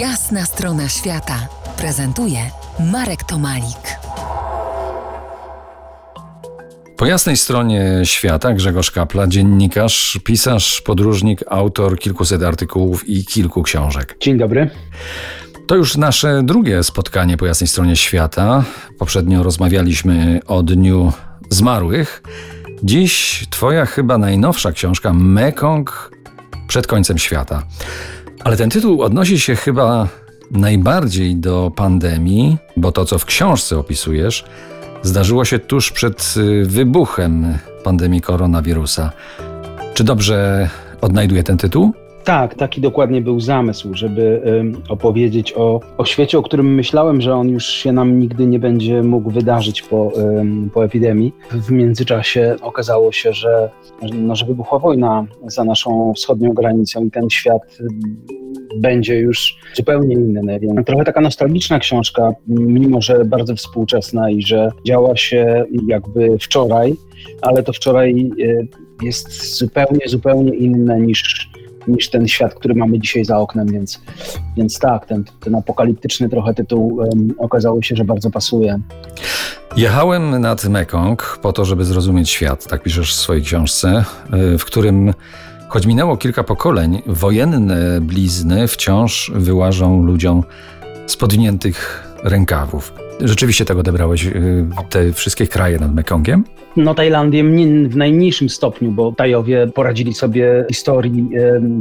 Jasna strona świata prezentuje Marek Tomalik. Po jasnej stronie świata Grzegorz Kapla, dziennikarz, pisarz, podróżnik, autor kilkuset artykułów i kilku książek. Dzień dobry. To już nasze drugie spotkanie po jasnej stronie świata. Poprzednio rozmawialiśmy o Dniu Zmarłych. Dziś twoja chyba najnowsza książka Mekong przed końcem świata. Ale ten tytuł odnosi się chyba najbardziej do pandemii, bo to, co w książce opisujesz, zdarzyło się tuż przed y, wybuchem pandemii koronawirusa. Czy dobrze odnajduję ten tytuł? Tak, taki dokładnie był zamysł, żeby opowiedzieć o, o świecie, o którym myślałem, że on już się nam nigdy nie będzie mógł wydarzyć po, po epidemii. W międzyczasie okazało się, że, no, że wybuchła wojna za naszą wschodnią granicą i ten świat będzie już zupełnie inny. Więc trochę taka nostalgiczna książka, mimo że bardzo współczesna i że działa się jakby wczoraj, ale to wczoraj e, jest zupełnie, zupełnie inne niż niż ten świat, który mamy dzisiaj za oknem, więc, więc tak, ten, ten apokaliptyczny trochę tytuł um, okazało się, że bardzo pasuje. Jechałem nad Mekong po to, żeby zrozumieć świat, tak piszesz w swojej książce, y, w którym choć minęło kilka pokoleń, wojenne blizny wciąż wyłażą ludziom z rękawów. Rzeczywiście tak odebrałeś y, te wszystkie kraje nad Mekongiem? No Tajlandię w najmniejszym stopniu, bo Tajowie poradzili sobie historii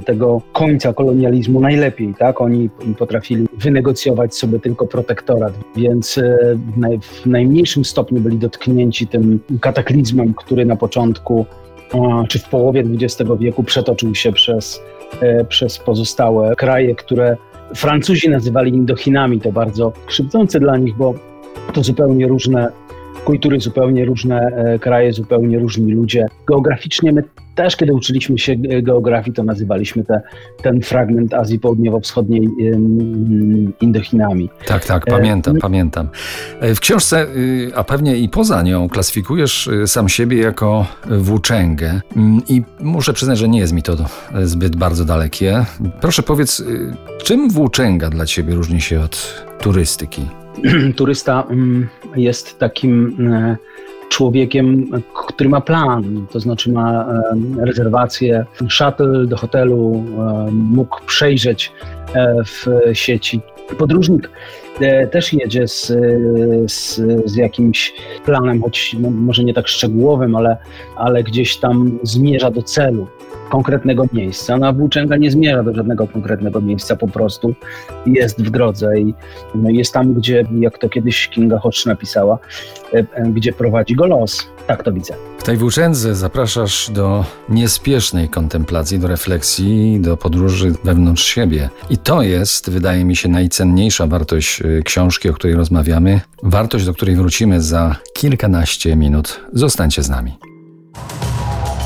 tego końca kolonializmu najlepiej, tak? Oni potrafili wynegocjować sobie tylko protektorat, więc e, w najmniejszym stopniu byli dotknięci tym kataklizmem, który na początku czy w połowie XX wieku przetoczył się przez, e, przez pozostałe kraje, które Francuzi nazywali Indochinami. To bardzo krzywdzące dla nich, bo to zupełnie różne kultury, zupełnie różne e, kraje, zupełnie różni ludzie. Geograficznie my też, kiedy uczyliśmy się geografii, to nazywaliśmy te, ten fragment Azji Południowo-Wschodniej Indochinami. Tak, tak, pamiętam, e, pamiętam. E, w książce, y, a pewnie i poza nią, klasyfikujesz y, sam siebie jako włóczęgę. Mm, I muszę przyznać, że nie jest mi to zbyt bardzo dalekie. Proszę powiedz, y, czym włóczęga dla ciebie różni się od turystyki? turysta mm, jest takim e, człowiekiem, który ma plan, to znaczy ma e, rezerwację, shuttle do hotelu, e, mógł przejrzeć w sieci. Podróżnik też jedzie z, z, z, jakimś planem, choć no, może nie tak szczegółowym, ale, ale gdzieś tam zmierza do celu konkretnego miejsca. No, a włóczęga nie zmierza do żadnego konkretnego miejsca, po prostu jest w drodze i no, jest tam, gdzie, jak to kiedyś Kinga Hodge napisała, e, e, gdzie prowadzi go los. Tak to widzę. W tej włóczędze zapraszasz do niespiesznej kontemplacji, do refleksji, do podróży wewnątrz siebie. I to jest, wydaje mi się, najcenniejsza wartość e, książki, o której rozmawiamy. Wartość, do której wrócimy za kilkanaście minut. Zostańcie z nami.